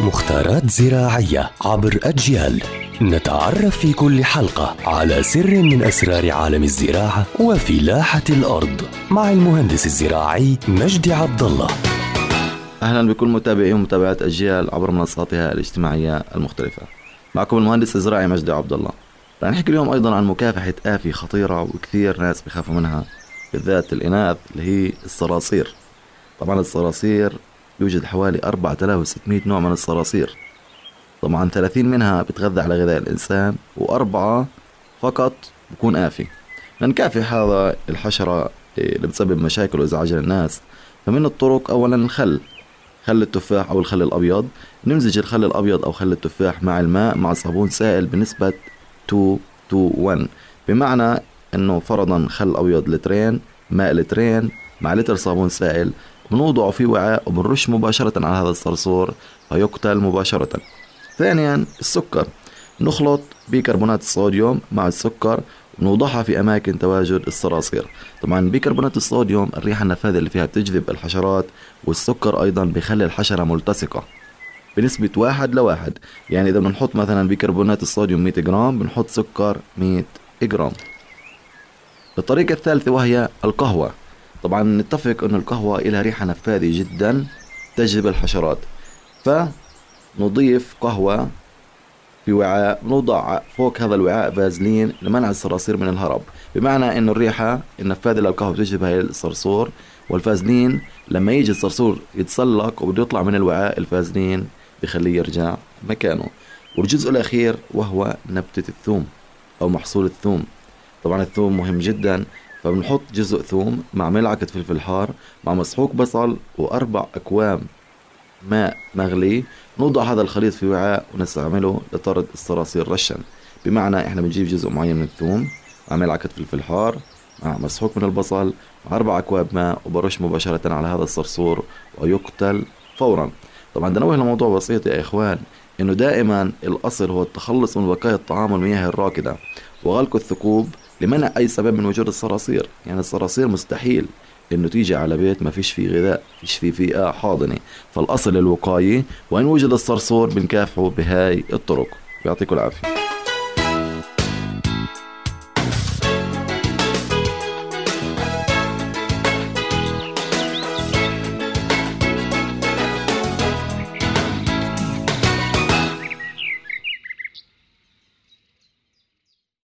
مختارات زراعية عبر أجيال نتعرف في كل حلقة على سر من أسرار عالم الزراعة وفلاحة الأرض مع المهندس الزراعي مجدي عبد الله أهلا بكل متابعي ومتابعات أجيال عبر منصاتها الاجتماعية المختلفة. معكم المهندس الزراعي مجدي عبد الله. رح نحكي اليوم أيضا عن مكافحة آفة خطيرة وكثير ناس بخافوا منها بالذات الإناث اللي هي الصراصير. طبعا الصراصير يوجد حوالي 4600 نوع من الصراصير. طبعا 30 منها بتغذى على غذاء الإنسان وأربعة فقط بكون آفة. لنكافح هذا الحشرة اللي بتسبب مشاكل وإزعاج للناس. فمن الطرق اولا الخل. خل التفاح أو الخل الأبيض. نمزج الخل الأبيض أو خل التفاح مع الماء مع صابون سائل بنسبة 2 to 1 بمعنى إنه فرضا خل أبيض لترين ماء لترين مع لتر صابون سائل. بنوضعه في وعاء وبنرش مباشرة على هذا الصرصور فيقتل مباشرة. ثانيا السكر. نخلط بيكربونات الصوديوم مع السكر ونوضعها في أماكن تواجد الصراصير. طبعا بيكربونات الصوديوم الريحة النفاذة اللي فيها بتجذب الحشرات والسكر أيضا بيخلي الحشرة ملتصقة. بنسبة واحد لواحد. يعني إذا بنحط مثلا بيكربونات الصوديوم 100 جرام بنحط سكر 100 جرام. الطريقة الثالثة وهي القهوة. طبعا نتفق أن القهوة لها ريحة نفاذة جدا تجذب الحشرات. فنضيف قهوة في وعاء نوضع فوق هذا الوعاء فازلين لمنع الصراصير من الهرب. بمعنى انه الريحة النفاذة للقهوة بتجذب هاي الصرصور والفازلين لما يجي الصرصور يتسلق وبده يطلع من الوعاء الفازلين بخليه يرجع مكانه. والجزء الأخير وهو نبتة الثوم أو محصول الثوم. طبعا الثوم مهم جدا. فبنحط جزء ثوم مع ملعقة فلفل حار مع مسحوق بصل وأربع أكواب ماء مغلي. نوضع هذا الخليط في وعاء ونستعمله لطرد الصراصير رشا. بمعنى إحنا بنجيب جزء معين من الثوم مع ملعقة فلفل حار مع مسحوق من البصل مع أربع أكواب ماء وبرش مباشرة على هذا الصرصور ويقتل فورا. طبعا بدنا نوه لموضوع بسيط يا إخوان إنه دائما الأصل هو التخلص من بقايا الطعام والمياه الراكدة. وغلق الثقوب لمنع أي سبب من وجود الصراصير. يعني الصراصير مستحيل إنه تيجي على بيت ما فيش فيه غذاء فيش فيه فئة حاضنة. فالأصل الوقاية وإن وجد الصرصور بنكافحه بهاي الطرق. يعطيكم العافية.